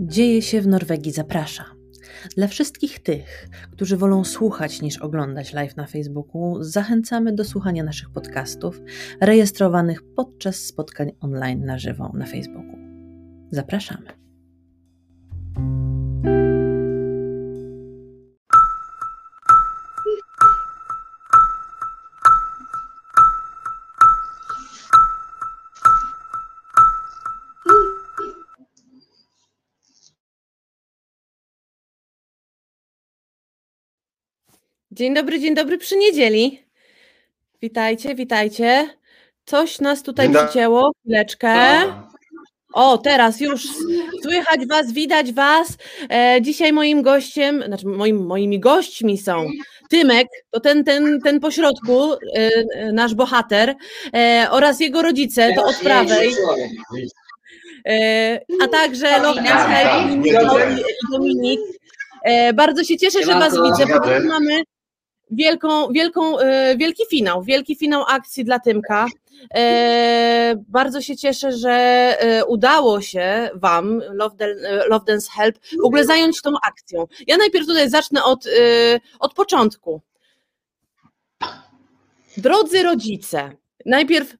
Dzieje się w Norwegii zaprasza. Dla wszystkich tych, którzy wolą słuchać niż oglądać live na Facebooku, zachęcamy do słuchania naszych podcastów rejestrowanych podczas spotkań online na żywo na Facebooku. Zapraszamy. Dzień dobry, dzień dobry przy niedzieli. Witajcie, witajcie. Coś nas tutaj Dzień przycięło. Chwileczkę. O, teraz już słychać Was, widać Was. E, dzisiaj moim gościem, znaczy moim, moimi gośćmi są Tymek, to ten, ten, ten pośrodku, e, e, nasz bohater, e, oraz jego rodzice, to od prawej, e, a także tak, i Dominik. E, bardzo się cieszę, że Was widzę, bo mamy wielką, wielką, e, wielki finał, wielki finał akcji dla Tymka. E, bardzo się cieszę, że e, udało się Wam, Love, Dan- Love Dance Help, w ogóle zająć tą akcją. Ja najpierw tutaj zacznę od, od początku. Drodzy rodzice, najpierw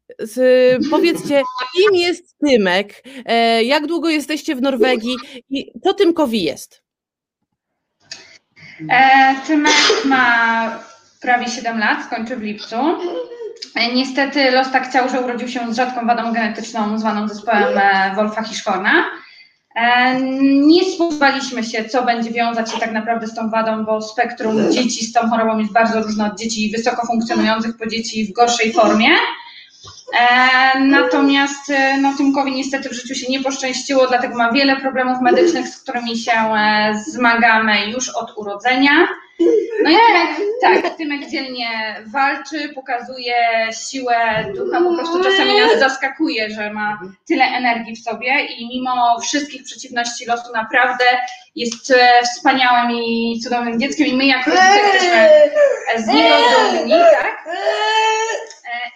powiedzcie, kim jest Tymek, jak długo jesteście w Norwegii i co Tymkowi jest? E, Tymek ma prawie 7 lat, skończy w lipcu. E, Niestety los tak chciał, że urodził się z rzadką wadą genetyczną zwaną zespołem e, Wolfa Hirschhorna. E, Nie spodziewaliśmy się, co będzie wiązać się tak naprawdę z tą wadą, bo spektrum dzieci z tą chorobą jest bardzo różne od dzieci wysoko funkcjonujących po dzieci w gorszej formie. E, Natomiast e, no, Tymkowi niestety w życiu się nie poszczęściło, dlatego ma wiele problemów medycznych, z którymi się e, zmagamy już od urodzenia. No i Tymek, tak, Tymek dzielnie walczy, pokazuje siłę ducha, po prostu czasami nas zaskakuje, że ma tyle energii w sobie i mimo wszystkich przeciwności losu naprawdę jest wspaniałym i cudownym dzieckiem i my jako rodzice jesteśmy z niego dumni, tak?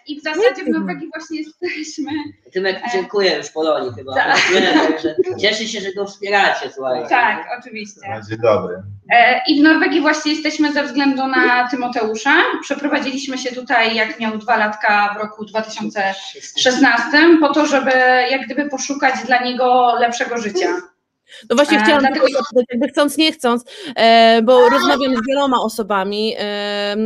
E, I w zasadzie w Norwegii właśnie jesteśmy. Tymek dziękuję już Polonii chyba. Tak. Nie, także cieszę się, że go wspieracie, słuchajcie. Tak, oczywiście. Dzień dobry. E, I w Norwegii właśnie jesteśmy ze względu na Tymoteusza. Przeprowadziliśmy się tutaj, jak miał dwa latka w roku 2016, po to, żeby jak gdyby poszukać dla niego lepszego życia. No właśnie E, chciałam dlatego- zapytać, jakby chcąc, nie chcąc, e, bo rozmawiam z wieloma osobami, e,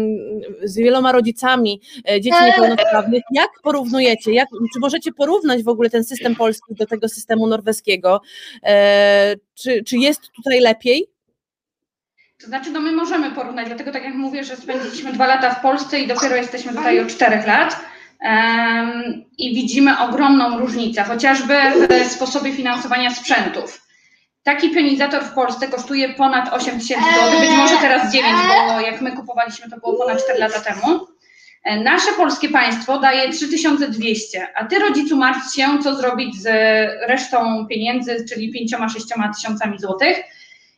z wieloma rodzicami e, dzieci niepełnosprawnych. Jak porównujecie, jak, czy możecie porównać w ogóle ten system polski do tego systemu norweskiego? E, czy, czy jest tutaj lepiej? To znaczy, no my możemy porównać, dlatego tak jak mówię, że spędziliśmy dwa lata w Polsce i dopiero jesteśmy tutaj od czterech lat. I widzimy ogromną różnicę, chociażby w sposobie finansowania sprzętów. Taki pionizator w Polsce kosztuje ponad 8 tysięcy złotych, być może teraz 9, bo jak my kupowaliśmy, to było ponad 4 lata temu. E, Nasze polskie państwo daje 3200, a ty rodzicu martw się, co zrobić z resztą pieniędzy, czyli 5-6 tysiącami złotych.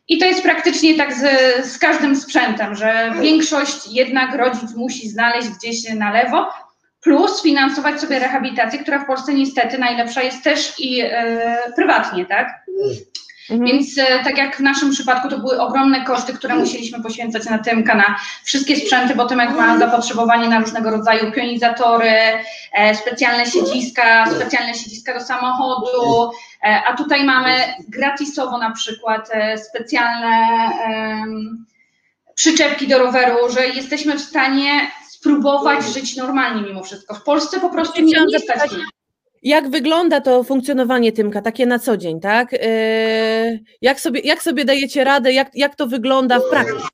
I to jest praktycznie tak z, z każdym sprzętem, że większość jednak rodzic musi znaleźć gdzieś na lewo, plus finansować sobie rehabilitację, która w Polsce niestety najlepsza jest też i e, prywatnie, tak? Mhm. Więc e, tak jak w naszym przypadku to były ogromne koszty, które musieliśmy poświęcać na Tymka, na wszystkie sprzęty, bo Tymek ma zapotrzebowanie na różnego rodzaju pionizatory, e, specjalne siedziska, specjalne siedziska do samochodu, e, a tutaj mamy gratisowo na przykład specjalne przyczepki do roweru, że jesteśmy w stanie spróbować żyć normalnie mimo wszystko. W Polsce po prostu nie, nie stać. Jak wygląda to funkcjonowanie Tymka, takie na co dzień, tak? E, jak, sobie, jak sobie dajecie radę, jak, jak to wygląda w praktyce?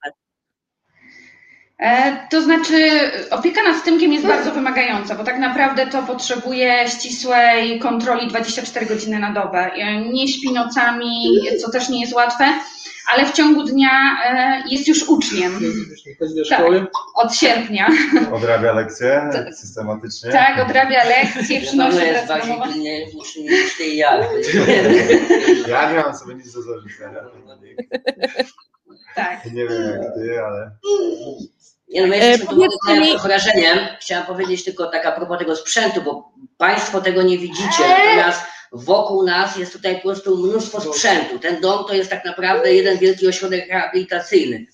E, To znaczy, opieka nad Tymkiem jest bardzo wymagająca, bo tak naprawdę to potrzebuje ścisłej kontroli 24 godziny na dobę. E, Nie śpi nocami, co też nie jest łatwe, ale w ciągu dnia e, jest już uczniem Chodzi do Tak. szkoły? od sierpnia. Odrabia lekcje systematycznie. Tak, odrabia lekcje, przynosi jest pracę domową. i ja. Ja nie mam sobie nic do zarzucenia. Tak. Nie wiem jak ty, ale Nie no, E, jesteśmy pod powiedzcie mi- wrażeniem. Chciałam powiedzieć tylko tak a propos tego sprzętu, bo Państwo tego nie widzicie, natomiast wokół nas jest tutaj po prostu mnóstwo sprzętu. Ten dom to jest tak naprawdę jeden wielki ośrodek rehabilitacyjny.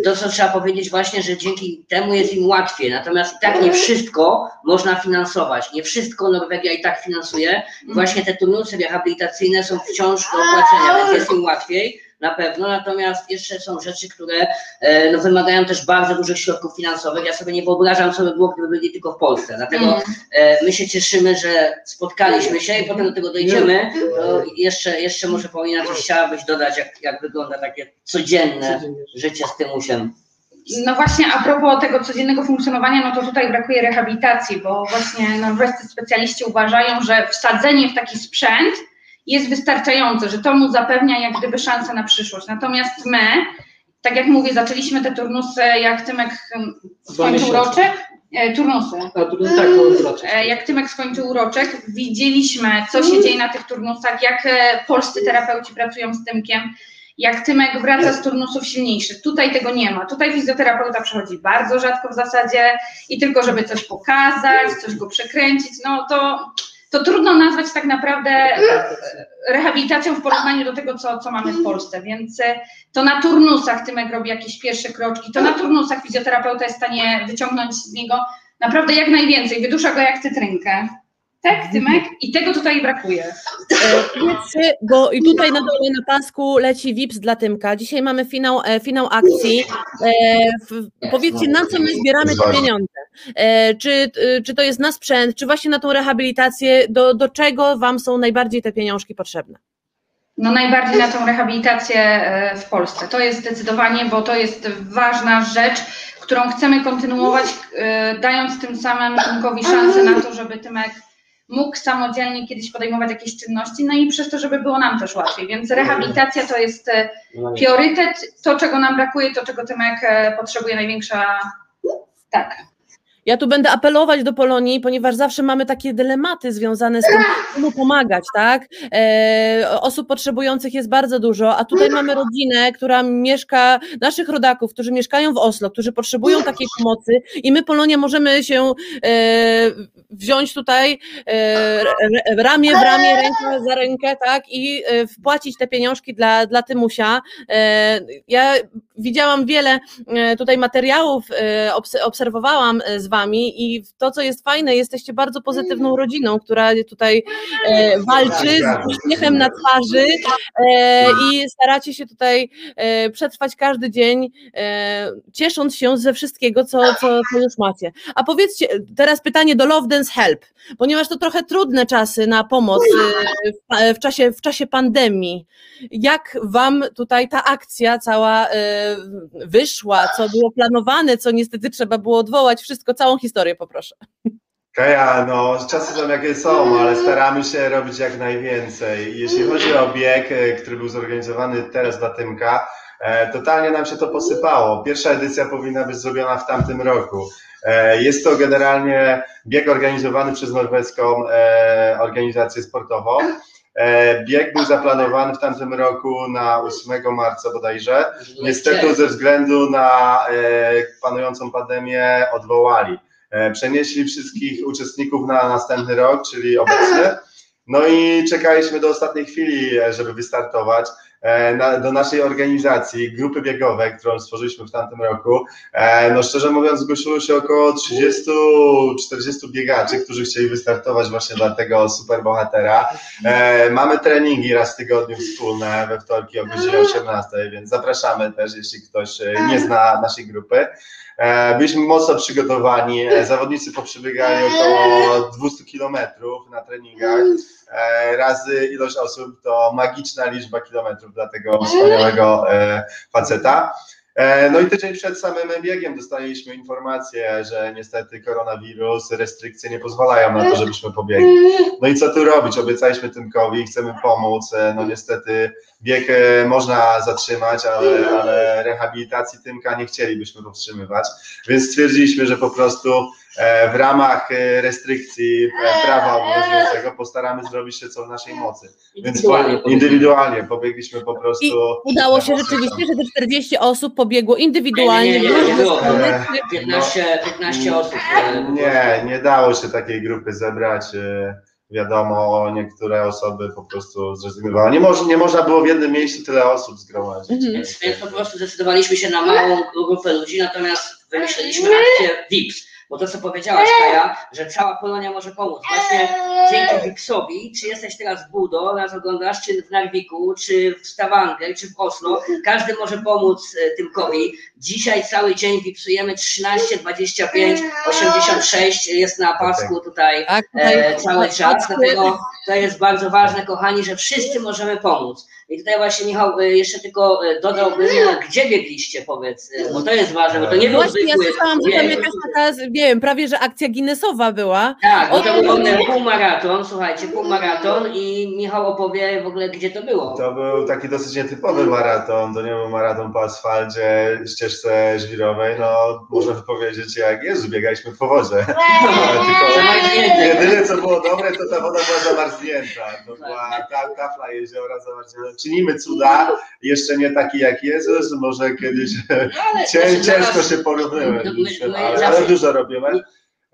I to, co trzeba powiedzieć właśnie, że dzięki temu jest im łatwiej. Natomiast i tak nie wszystko można finansować. Nie wszystko Norwegia i tak finansuje. I właśnie te turnusy rehabilitacyjne są wciąż do opłacenia, więc jest im łatwiej na pewno, natomiast jeszcze są rzeczy, które e, no, wymagają też bardzo dużych środków finansowych. Ja sobie nie wyobrażam, co by było, gdyby byli tylko w Polsce. Dlatego e, my się cieszymy, że spotkaliśmy się i potem do tego dojdziemy. To jeszcze, jeszcze może Paulina coś chciałabyś dodać, jak, jak wygląda takie codzienne życie z Tymusiem. No właśnie, a propos tego codziennego funkcjonowania, no to tutaj brakuje rehabilitacji, bo właśnie norwescy specjaliści uważają, że wsadzenie w taki sprzęt jest wystarczające, że to mu zapewnia jak gdyby szansę na przyszłość. Natomiast my, tak jak mówię, zaczęliśmy te turnusy, jak Tymek skończył miesiące. roczek, e, turnusy. A tu tak. E, Jak Tymek skończył uroczek, widzieliśmy, co się dzieje na tych turnusach, jak e, polscy terapeuci pracują z Tymkiem, jak Tymek wraca z turnusów silniejszy. Tutaj tego nie ma. Tutaj fizjoterapeuta przychodzi bardzo rzadko w zasadzie i tylko, żeby coś pokazać, coś go przekręcić, no to, to trudno nazwać tak naprawdę e, rehabilitacją w porównaniu do tego, co, co mamy w Polsce. Więc e, to na turnusach Tymek robi jakieś pierwsze kroczki, to na turnusach fizjoterapeuta jest w stanie wyciągnąć z niego naprawdę jak najwięcej, wydusza go jak cytrynkę. Tak, Tymek? I tego tutaj brakuje. E, bo i tutaj na dole na pasku leci VIPS dla Tymka. Dzisiaj mamy finał, finał akcji. Powiedzcie, na co my zbieramy te pieniądze? E, czy, e, czy to jest na sprzęt, czy właśnie na tą rehabilitację? Do, do czego Wam są najbardziej te pieniążki potrzebne? No najbardziej na tą rehabilitację e, w Polsce. To jest zdecydowanie, bo to jest ważna rzecz, którą chcemy kontynuować, dając tym samym Tymkowi szansę na to, żeby Tymek mógł samodzielnie kiedyś podejmować jakieś czynności, no i przez to, żeby było nam też łatwiej. Więc rehabilitacja to jest priorytet, to czego nam brakuje, to czego Tymek potrzebuje największa. Tak. Ja tu będę apelować do Polonii, ponieważ zawsze mamy takie dylematy związane z tym, komu pomagać, tak? E, osób potrzebujących jest bardzo dużo, a tutaj mamy rodzinę, która mieszka, naszych rodaków, którzy mieszkają w Oslo, którzy potrzebują takiej pomocy i my, Polonia, możemy się e, wziąć tutaj e, ramię w ramię, rękę za rękę, tak? I e, wpłacić te pieniążki dla, dla Tymusia. E, ja widziałam wiele e, tutaj materiałów, obs- obserwowałam z Wami i to, co jest fajne, jesteście bardzo pozytywną rodziną, która tutaj e, walczy z uśmiechem na twarzy e, i staracie się tutaj e, przetrwać każdy dzień, e, ciesząc się ze wszystkiego, co, co, co już macie. A powiedzcie, teraz pytanie do Love Dance Help, ponieważ to trochę trudne czasy na pomoc e, w, w, czasie, w czasie pandemii. Jak Wam tutaj ta akcja cała e, wyszła, co było planowane, co niestety trzeba było odwołać, wszystko, całą historię poproszę. Kaja, no czasy są jakie są, ale staramy się robić jak najwięcej. Jeśli chodzi o bieg, e, który był zorganizowany teraz dla Tymka, e, totalnie nam się to posypało. Pierwsza edycja powinna być zrobiona w tamtym roku. E, Jest to generalnie bieg organizowany przez norweską organizację sportową. E, Bieg był zaplanowany w tamtym roku na 8 marca bodajże. Niestety ze względu na e, panującą pandemię odwołali. E, Przenieśli wszystkich uczestników na następny rok, czyli obecny. No i czekaliśmy do ostatniej chwili, żeby wystartować. E, do naszej organizacji, grupy biegowej, którą stworzyliśmy w tamtym roku, e, no szczerze mówiąc zgłosiło się około 30-40 biegaczy, którzy chcieli wystartować właśnie dla tego superbohatera. E, mamy treningi raz w tygodniu wspólne we wtorki o godzinie 18, więc zapraszamy też, jeśli ktoś e, nie zna naszej grupy. Byliśmy mocno przygotowani. Zawodnicy poprzebiegali około 200 kilometrów na treningach. E, Razy ilość osób to magiczna liczba kilometrów dla tego wspaniałego e, faceta. E, No i tydzień przed samym biegiem dostaliśmy informację, że niestety koronawirus, restrykcje nie pozwalają na to, żebyśmy pobiegli. No i co tu robić? Obiecaliśmy Tymkowi, chcemy pomóc. No niestety bieg można zatrzymać, ale, ale rehabilitacji Tymka nie chcielibyśmy powstrzymywać, więc stwierdziliśmy, że po prostu w ramach e, restrykcji e, prawa obowiązującego postaramy zrobić się co w naszej mocy. Więc Indywidualnie po, indywidualnie pobiegliśmy po prostu. Udało się rzeczywiście, że te 40 osób pobiegło indywidualnie. Nie, nie, nie, nie było. E, 15, 15 osób. e, Nie, nie dało się takiej grupy zebrać. e, wiadomo, niektóre osoby po prostu zrezygnowały. Nie, moż, nie można było w jednym miejscu tyle osób zgromadzić. Mhm. Więc, więc po prostu zdecydowaliśmy się na małą grupę ludzi, natomiast wymyśliliśmy akcję VIPS. Bo to, co powiedziałaś, Kaja, że cała Polonia może pomóc. Właśnie dzięki VIPSowi, czy jesteś teraz w Budo, nas oglądasz, czy w Narwiku, czy w Stavanger, czy w Oslo, każdy może pomóc e, Tymkowi. Dzisiaj cały dzień VIPsujemy 13, 25, 86, jest na pasku tutaj Tak, e, tutaj cały czas, dlatego to jest bardzo ważne, kochani, że wszyscy możemy pomóc. I tutaj właśnie Michał jeszcze tylko e, dodałbym, gdzie biegliście, powiedz, e, bo to jest ważne, bo to nie był Właśnie ja zwykły słyszałam, że tam jakaś taka, nie wiem, prawie że akcja Guinnessowa była. Tak, bo to był w półmaraton, słuchajcie, półmaraton i Michał opowie w ogóle, gdzie to było. To był taki dosyć nietypowy maraton, to nie był maraton po asfalcie, ścieżce żwirowej, no można by powiedzieć jak Jezu, biegaliśmy po wodzie. Tylko jedyne co było dobre, to ta woda była zamarznięta, to była ta, tafla jeziora zamarznięta. Czynimy cuda, jeszcze nie taki jak Jezus, może kiedyś No, ale cię, ciężko się porównywać, ale, ale dużo robimy.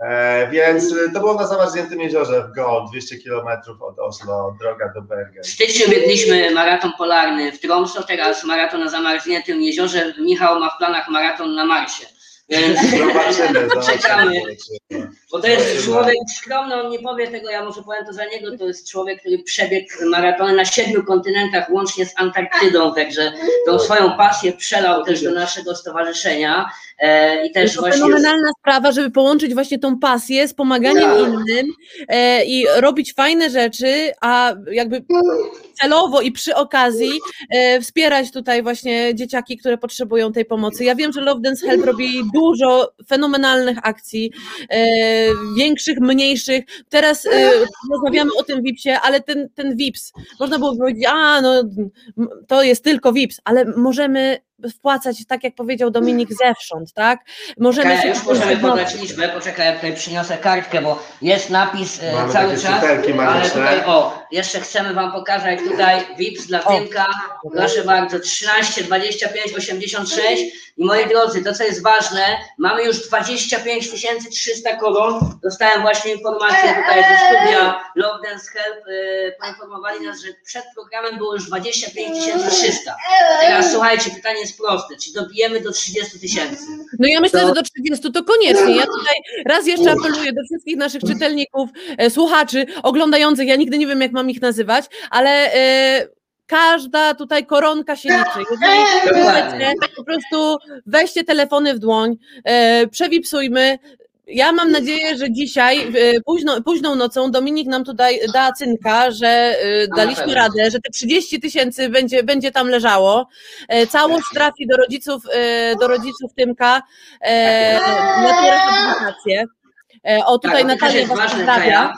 E, więc to było na zamarzniętym jeziorze w Go, 200 km od Oslo, droga do Bergen. W styczniu biegliśmy maraton polarny w Tromsø, teraz maraton na zamarzniętym jeziorze. Michał ma w planach maraton na Marsie. Więc Zobaczymy, Czekamy. zobaczymy. Bo to jest człowiek skromny, on nie powie tego, ja może powiem to za niego, to jest człowiek, który przebiegł maratony na siedmiu kontynentach, łącznie z Antarktydą, także tą swoją pasję przelał też do naszego stowarzyszenia e, i też To właśnie... fenomenalna sprawa, żeby połączyć właśnie tą pasję z pomaganiem Tak. innym e, i robić fajne rzeczy, a jakby celowo i przy okazji e, wspierać tutaj właśnie dzieciaki, które potrzebują tej pomocy. Ja wiem, że Love Dance Help robi dużo fenomenalnych akcji, e, większych, mniejszych. Teraz e, rozmawiamy o tym VIPsie, ale ten, ten VIPS, można było powiedzieć, a no to jest tylko VIPS, ale możemy wpłacać, tak jak powiedział Dominik, zewsząd, tak? Możemy Kaja, się już możemy zjednoczyć. podać liczbę, poczekaj, ja tutaj przyniosę kartkę, bo jest napis e, Mamy cały czas, ale tutaj, o, jeszcze chcemy Wam pokazać tutaj VIPs dla. Tymka, proszę bardzo, 13, 25, 86 i moi drodzy, to co jest ważne, mamy już 25 300 koron, dostałem właśnie informację tutaj ze studia Love Dance Help, e, poinformowali nas, że przed programem było już 25 300. Teraz słuchajcie, pytanie jest proste, czy dobijemy do 30 tysięcy? No ja myślę, To- że do 30 to koniecznie. Ja tutaj raz jeszcze apeluję do wszystkich naszych czytelników, e, słuchaczy, oglądających, ja nigdy nie wiem, jak mam ich nazywać, ale e, każda tutaj koronka się liczy. Jeżeli po prostu weźcie telefony w dłoń, e, przewipsujmy. Ja mam nadzieję, że dzisiaj, e, późno, późną nocą, Dominik nam tutaj da cynka, że daliśmy radę, że te 30 tysięcy będzie, będzie tam leżało. Całość trafi do rodziców, do rodziców Tymka na tę rehabilitację. E, O, tutaj tak, to Natalia jest ważne. Kaja,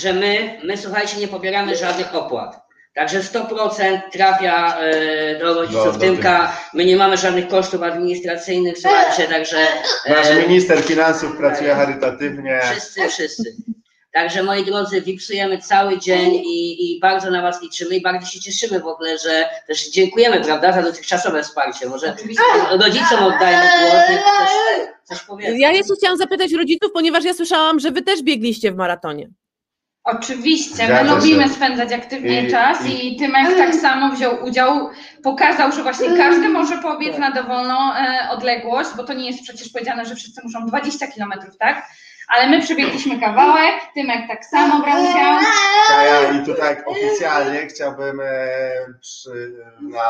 że my, my słuchajcie, nie pobieramy żadnych opłat. Także 100% trafia e, do rodziców Do- do Tymka. My nie mamy żadnych kosztów administracyjnych, słuchajcie, także Nasz e, minister finansów pracuje charytatywnie. wszyscy, wszyscy. Także moi drodzy, wipsujemy cały dzień i, i bardzo na Was liczymy i bardzo się cieszymy w ogóle, że też dziękujemy, prawda, za dotychczasowe wsparcie. Może rodzicom oddajmy głos, niech coś, coś. Ja jeszcze chciałam zapytać rodziców, ponieważ ja słyszałam, że wy też biegliście w maratonie. Oczywiście, my Zgadza się. lubimy spędzać aktywnie I- czas i- i Tymek tak samo wziął udział, pokazał, że właśnie każdy może pobiec na dowolną e, odległość, bo to nie jest przecież powiedziane, że wszyscy muszą 20 kilometrów, tak? Ale my przebiegliśmy kawałek, Tymek tak samo brał udział. Kaja, i tutaj oficjalnie chciałbym e, przy, na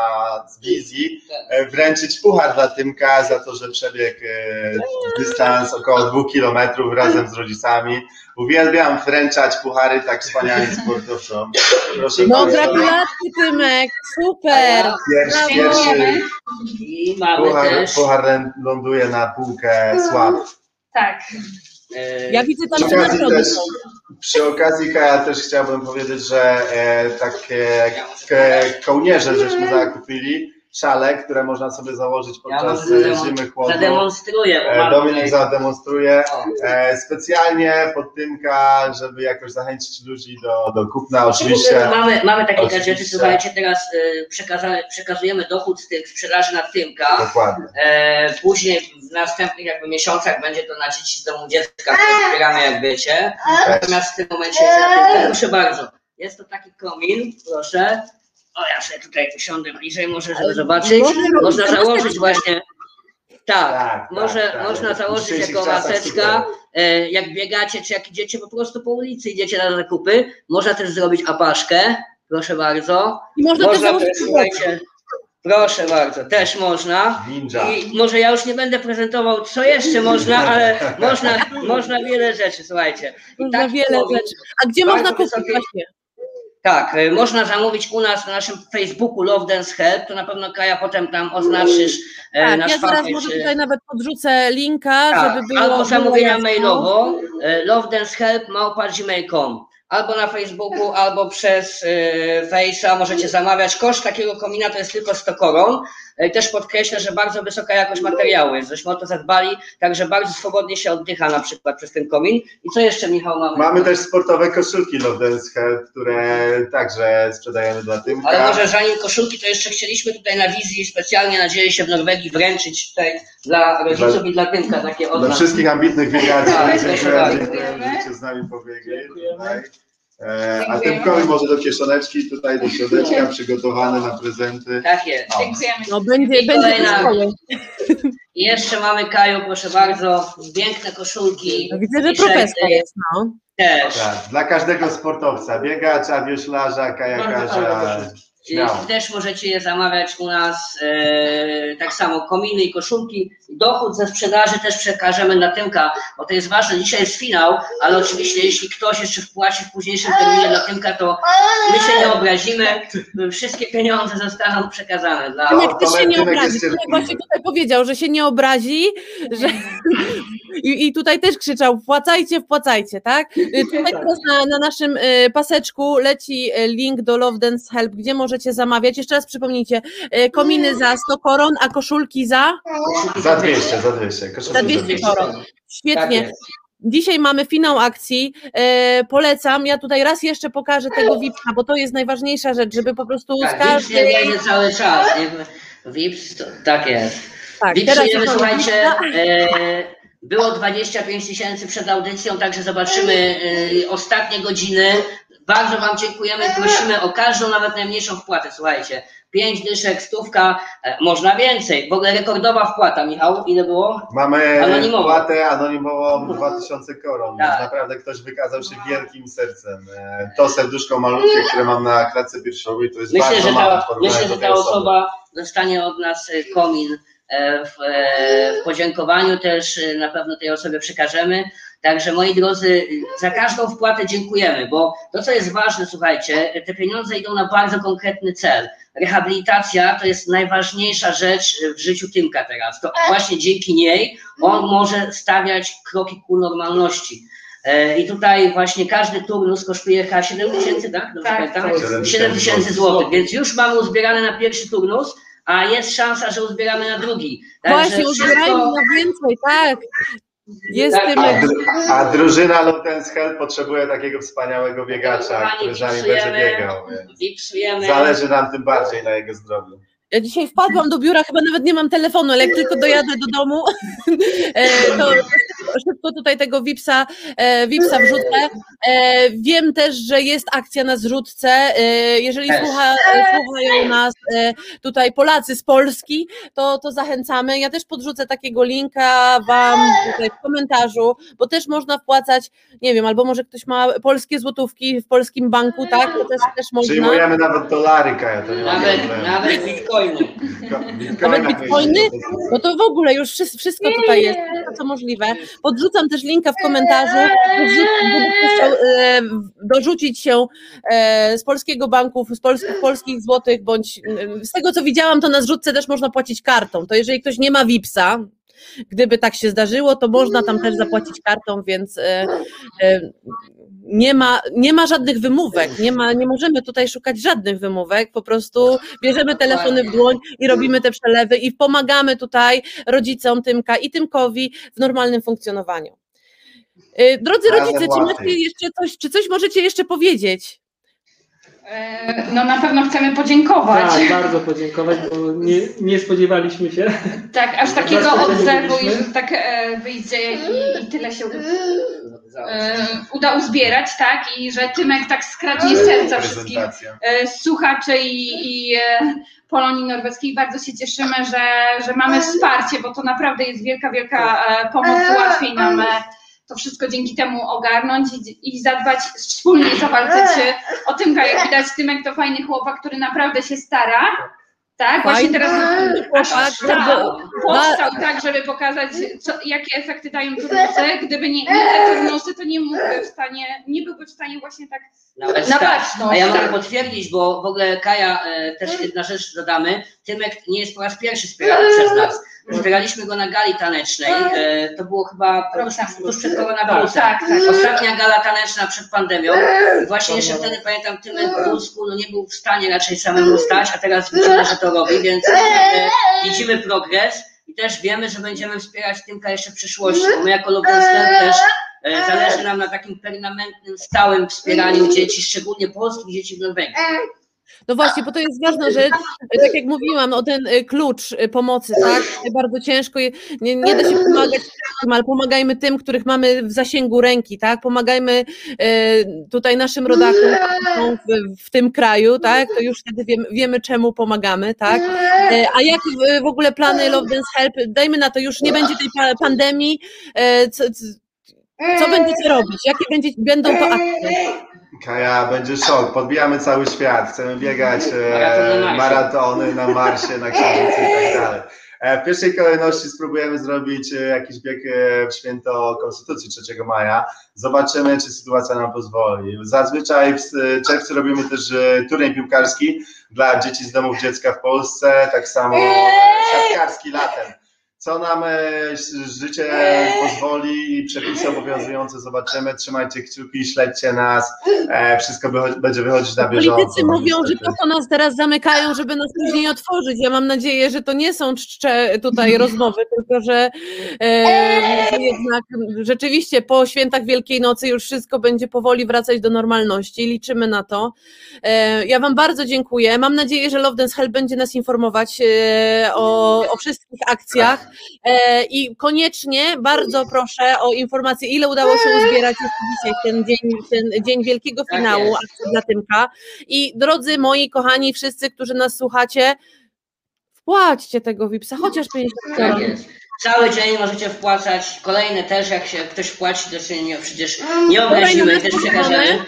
z wizji e, wręczyć puchar dla Tymka za to, że przebiegł e, dystans około dwóch kilometrów razem z rodzicami. Uwielbiam wręczać puchary tak wspaniałym sportowcom. Proszę No bardzo. gratulacje Tymek, super! Pierwszy, pierwszy I mamy puchar, też. puchar ląduje na półkę sław. Tak. E, Ja widzę tam, Przy okazji też, przy okazji Kaja też chciałbym powiedzieć, że e, takie ke, kołnierze żeśmy zakupili szale, które można sobie założyć podczas e, zademo- zimy chłodno. Zademonstruję. E, Dominik zademonstruje e, specjalnie pod Tymka, żeby jakoś zachęcić ludzi do, do kupna. Oczywiście Oczywiście mamy, mamy takie Oczywiście. gadżety, słuchajcie, teraz przekaza- przekazujemy dochód z tych sprzedaży na Tymka. dokładnie. E, później w następnych jakby miesiącach będzie to na dzieci z domu dziecka, które wspieramy jak wiecie. Natomiast w tym momencie. Proszę bardzo, jest to taki komin, proszę. O, ja sobie tutaj usiądę bliżej, może żeby zobaczyć. Można założyć właśnie, tak, Tak, może, tak, tak. można W założyć jako maseczka, e, jak biegacie, czy jak idziecie po prostu po ulicy, idziecie na zakupy, można też zrobić apaszkę, proszę bardzo. I można, też Można założyć też, słuchajcie, proszę bardzo, też można. Ninja. I może ja już nie będę prezentował, co jeszcze można, ale można, można wiele rzeczy, słuchajcie. I Można taki wiele rzeczy. A gdzie Bardzo można kupić wysokie- właśnie? Tak, y, można zamówić u nas na naszym Facebooku Love Dance Help, to na pewno Kaja potem tam oznaczysz e, Tak, nasz ja zaraz może y, tutaj nawet podrzucę linka, tak, żeby było... albo było zamówienia jasno. mailowo e, lovedancehelp.gmail.com Albo na Facebooku, albo przez e, Face'a możecie zamawiać. Koszt takiego komina to jest tylko 100 koron. E, Też podkreślę, że bardzo wysoka jakość materiału jest, żeśmy o to zadbali, także bardzo swobodnie się oddycha na przykład przez ten komin. I co jeszcze Michał mamy? Mamy też sportowe koszulki Love Dance które także sprzedajemy dla Tymka. Ale może zanim koszulki, to jeszcze chcieliśmy tutaj na wizji specjalnie, nadzieję się w Norwegii wręczyć tutaj dla rodziców i dla Tymka takie od Dla nas. wszystkich ambitnych biegaczy, Tak, dziękuję, dziękuję, że będziecie z nami pobiegli tutaj. E, a. Tymkowi może do kieszoneczki, tutaj do środeczka przygotowane na prezenty. Tak jest. O. Dziękujemy. No będzie, I będzie kolejna- jeszcze mamy Kaju, proszę bardzo, piękne koszulki. No Widzę, że profesja jest, no. Też. Tak, dla każdego sportowca, biegacza, wioślarza, kajakarza. Śmiało. Też możecie je zamawiać u nas, e, tak samo kominy i koszulki. Dochód ze sprzedaży też przekażemy na Tymka, bo to jest ważne. Dzisiaj jest finał, ale oczywiście jeśli ktoś jeszcze wpłaci w późniejszym terminie dla Tymka, to my się nie obrazimy. Wszystkie pieniądze zostaną przekazane dla... No, Tymek też się nie obrazi. Tymek właśnie tutaj powiedział, że się nie obrazi, że... I, I tutaj też krzyczał, wpłacajcie, wpłacajcie, tak? Y, Tutaj teraz na, na naszym y, paseczku leci y, link do Love Dance Help, gdzie możecie zamawiać. Jeszcze raz przypomnijcie, y, kominy za 100 koron, a koszulki za? Za 200, za 200. Koszulki Za 200 koron. Tak Świetnie. jest. Dzisiaj mamy finał akcji. E, polecam. Ja tutaj raz jeszcze pokażę tego VIP-a, bo to jest najważniejsza rzecz, żeby po prostu z Tak, Wips nie każdej. cały czas. Wips, to, tak jest. Tak, jest słuchajcie, e, było 25 tysięcy przed audycją, także zobaczymy e, ostatnie godziny. Bardzo Wam dziękujemy, prosimy o każdą, nawet najmniejszą wpłatę, słuchajcie. Pięć dyszek, stówka, e, można więcej. W ogóle rekordowa wpłata, Michał, ile było? Mamy Anonimowo. płatę anonimową 2000 koron. Tak. Więc naprawdę ktoś wykazał się wielkim sercem. E, To serduszko malutkie, które mam na klatce piersiowej, to jest Myślę, bardzo że ta, myślę, że ta osoby. osoba dostanie od nas e, komin w, w podziękowaniu też na pewno tej osobie przekażemy. Także moi drodzy, za każdą wpłatę dziękujemy, bo to, co jest ważne, słuchajcie, te pieniądze idą na bardzo konkretny cel. Rehabilitacja to jest najważniejsza rzecz w życiu Tymka teraz. To właśnie dzięki niej on może stawiać kroki ku normalności. E, I tutaj właśnie każdy turnus kosztuje chyba 7 tysięcy, tak? Dobrze Tak, pamiętam? tak. 7 tysięcy złotych, więc już mamy uzbierane na pierwszy turnus, a jest szansa, że uzbieramy na drugi. Właśnie, wszystko- uzbierajmy na więcej, tak. Jest tym. A, dru- a drużyna Lutens Help potrzebuje takiego wspaniałego biegacza, który za nim wpisujemy. będzie biegał. Zależy nam tym bardziej na jego zdrowiu. Ja dzisiaj wpadłam do biura, chyba nawet nie mam telefonu, ale jak tylko dojadę do domu, e, to szybko, tutaj tego Wipsa, e, Wipsa wrzucę. E, Wiem też, że jest akcja na zrzutce. E, Jeżeli słucha, słuchają nas e, tutaj Polacy z Polski, to, to zachęcamy. Ja też podrzucę takiego linka Wam tutaj w komentarzu, bo też można wpłacać, nie wiem, albo może ktoś ma polskie złotówki w polskim banku, tak? To też, też można. Przyjmujemy nawet dolary, Kaja, to nie ma Nawet, problemu. nawet bitcoiny. Nawet bitcoiny? to No to w ogóle już wszystko, tutaj jest, wszystko co możliwe. Podrzucam też linka w komentarzu, gdyby chciał e, dorzucić się e, z polskiego banku, z polskich, polskich złotych, bądź e, z tego co widziałam, to na zrzutce też można płacić kartą. To jeżeli ktoś nie ma VIPsa, gdyby tak się zdarzyło, to można tam też zapłacić kartą, więc nie ma, nie ma żadnych wymówek, nie, ma, nie możemy tutaj szukać żadnych wymówek, po prostu bierzemy telefony w dłoń i robimy te przelewy i pomagamy tutaj rodzicom Tymka i Tymkowi w normalnym funkcjonowaniu. Y, Drodzy rodzice, czy macie jeszcze coś, czy coś możecie jeszcze powiedzieć? E, No na pewno chcemy podziękować. Tak, bardzo podziękować, bo nie, nie spodziewaliśmy się. Tak, aż takiego odzewu i że tak e, wyjdzie i, i tyle się e, uda uzbierać, tak? I że Tymek tak skradnie serca e, słuchaczy i, i Polonii Norweskiej. Bardzo się cieszymy, że, że mamy wsparcie, bo to naprawdę jest wielka, wielka pomoc. Łatwiej nam to wszystko dzięki temu ogarnąć i, i zadbać, wspólnie zawalczyć o Tymka. Jak widać, Tymek to fajny chłopak, który naprawdę się stara. Tak, właśnie teraz aż bardzo- powstał, powstał tak, żeby pokazać, co, jakie efekty dają turnusy. Gdyby nie, nie te turnusy, to nie mógłby w stanie, nie byłby w stanie właśnie tak Nawet na tak. baczność. A ja mogę tak. potwierdzić, bo w ogóle Kaja, e, też jedna rzecz dodamy, Tymek nie jest po raz pierwszy wspierany przez nas. Wspieraliśmy go na gali tanecznej, e, to było chyba tuż, przed koronawirusem. Tak, tak. Ostatnia gala taneczna przed pandemią. I właśnie jeszcze wtedy pamiętam Tymek w Polsku no nie był w stanie raczej samemu stać, a teraz widzimy, że to robi, więc widzimy progres i też wiemy, że będziemy wspierać Tymka jeszcze w przyszłości, my jako Lubelskie też e, zależy nam na takim permanentnym, stałym wspieraniu dzieci, szczególnie polskich dzieci w Norwegii. No właśnie, bo to jest ważna rzecz, tak jak mówiłam, o ten y, klucz y, pomocy, tak? Bardzo ciężko, nie, nie da się pomagać ale pomagajmy tym, których mamy w zasięgu ręki, tak? Pomagajmy y, tutaj naszym rodakom w, w tym kraju, tak? To już wtedy wiemy, wiemy czemu pomagamy, tak? A jak w, ogóle plany Love Dance Help? Dajmy na to, już nie będzie tej pa- pandemii, co, co będziecie robić? Jakie będzie, będą to akcje? Kaja, będzie szok. Podbijamy cały świat. Chcemy biegać e, maratony na Marsie, na Księżycu i tak dalej. E, W pierwszej kolejności spróbujemy zrobić e, jakiś bieg e, w święto Konstytucji 3 maja. Zobaczymy, czy sytuacja nam pozwoli. Zazwyczaj w czerwcu robimy też turniej piłkarski dla dzieci z domów dziecka w Polsce, tak samo siatkarski latem. Co nam e, życie pozwoli i przepisy obowiązujące zobaczymy. Trzymajcie kciuki, śledźcie nas. E, wszystko będzie wychodzić na bieżąco. Politycy mówią, że po co nas teraz zamykają, żeby nas później otworzyć. Ja mam nadzieję, że to nie są czcze tutaj rozmowy, tylko że e, jednak rzeczywiście po świętach Wielkiej Nocy już wszystko będzie powoli wracać do normalności. Liczymy na to. E, ja Wam bardzo dziękuję. Mam nadzieję, że Love Dance Hell będzie nas informować e, o, o wszystkich akcjach i koniecznie bardzo proszę o informację, ile udało się uzbierać dzisiaj ten dzień, ten dzień wielkiego Tak finału akcji dla Tymka. I drodzy moi kochani, wszyscy, którzy nas słuchacie, wpłaćcie tego VIPsa, chociaż 50 Tak koron. jest. Cały dzień możecie wpłacać, kolejne też, jak się ktoś wpłaci, to się nie, przecież nie obrazimy też przekażemy.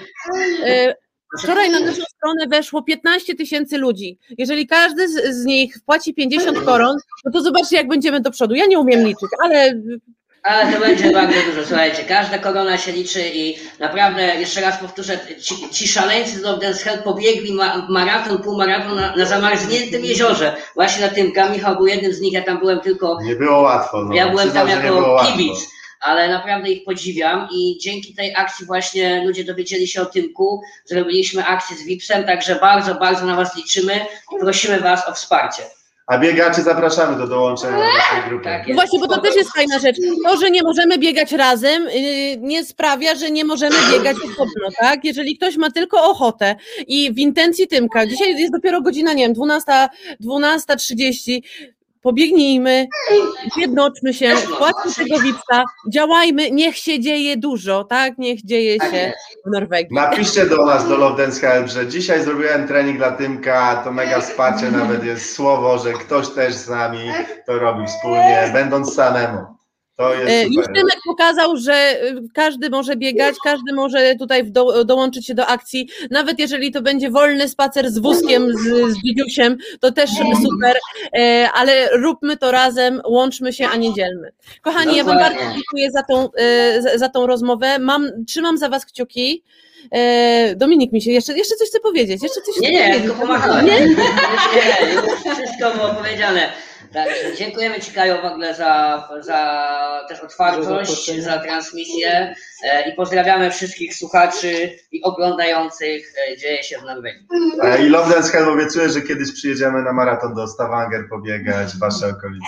Wczoraj na naszą stronę weszło 15 tysięcy ludzi. Jeżeli każdy z, z nich wpłaci 50 koron, no to zobaczcie, jak będziemy do przodu. Ja nie umiem liczyć, ale Ale to będzie bardzo dużo, słuchajcie, każda korona się liczy i naprawdę, jeszcze raz powtórzę, ci, ci szaleńcy z Dance Hell pobiegli ma, maraton, półmaraton na, na zamarzniętym jeziorze, właśnie na tym, Michał był jednym z nich, ja tam byłem tylko Nie było łatwo. No. Ja byłem Przyznam, tam jako łatwo. kibic, ale naprawdę ich podziwiam i dzięki tej akcji właśnie ludzie dowiedzieli się o Tymku, zrobiliśmy akcję z Wipsem, także bardzo, bardzo na Was liczymy i prosimy Was o wsparcie. A biegaczy zapraszamy do dołączenia do naszej grupy. Tak No jest. właśnie, bo to też jest fajna rzecz. To, że nie możemy biegać razem, yy, nie sprawia, że nie możemy biegać osobno, tak? Jeżeli ktoś ma tylko ochotę i w intencji Tymka, dzisiaj jest dopiero godzina, nie wiem, 12, 12.30, pobiegnijmy, zjednoczmy się, płacimy tego VIPsa, działajmy, niech się dzieje dużo, tak? Niech dzieje Tak się w Norwegii. Napiszcie do nas, do Love Dance Help, że dzisiaj zrobiłem trening dla Tymka, to mega wsparcie, nawet jest słowo, że ktoś też z nami to robi wspólnie, będąc samemu. To E, jest Już. Tymek pokazał, że y, każdy może biegać, każdy może tutaj do, dołączyć się do akcji, nawet jeżeli to będzie wolny spacer z wózkiem, z, z to też super, e, ale róbmy to razem, łączmy się, a nie dzielmy. Kochani, ja Wam bardzo dziękuję za tą, e, za, za tą rozmowę, Mam, trzymam za Was kciuki. Dominik mi się jeszcze, jeszcze coś chce powiedzieć, jeszcze coś Nie, chce nie, powiedzieć. tylko pomachałem. Nie? Nie, już wszystko było powiedziane. Także dziękujemy Ci Kaju w ogóle za, za też otwartość, za transmisję e, i pozdrawiamy wszystkich słuchaczy i oglądających e, Dzieje się w Norwegii. E, I Love Dance Hell obiecuję, że kiedyś przyjedziemy na maraton do Stavanger pobiegać w wasze okolice.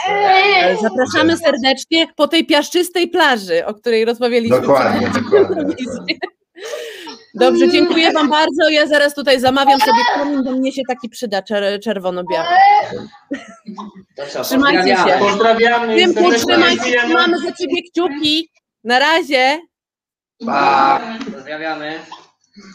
Zapraszamy serdecznie po tej piaszczystej plaży, o której rozmawialiśmy. Dokładnie, przed- dokładnie. Dobrze, dziękuję Wam bardzo. Ja zaraz tutaj zamawiam sobie komin, bo mnie się taki przyda czer- czerwono-biały. Trzymajcie się. pozdrawiamy. Tymku, się, mamy za Ciebie kciuki. Na razie. Pa! Pozdrawiamy.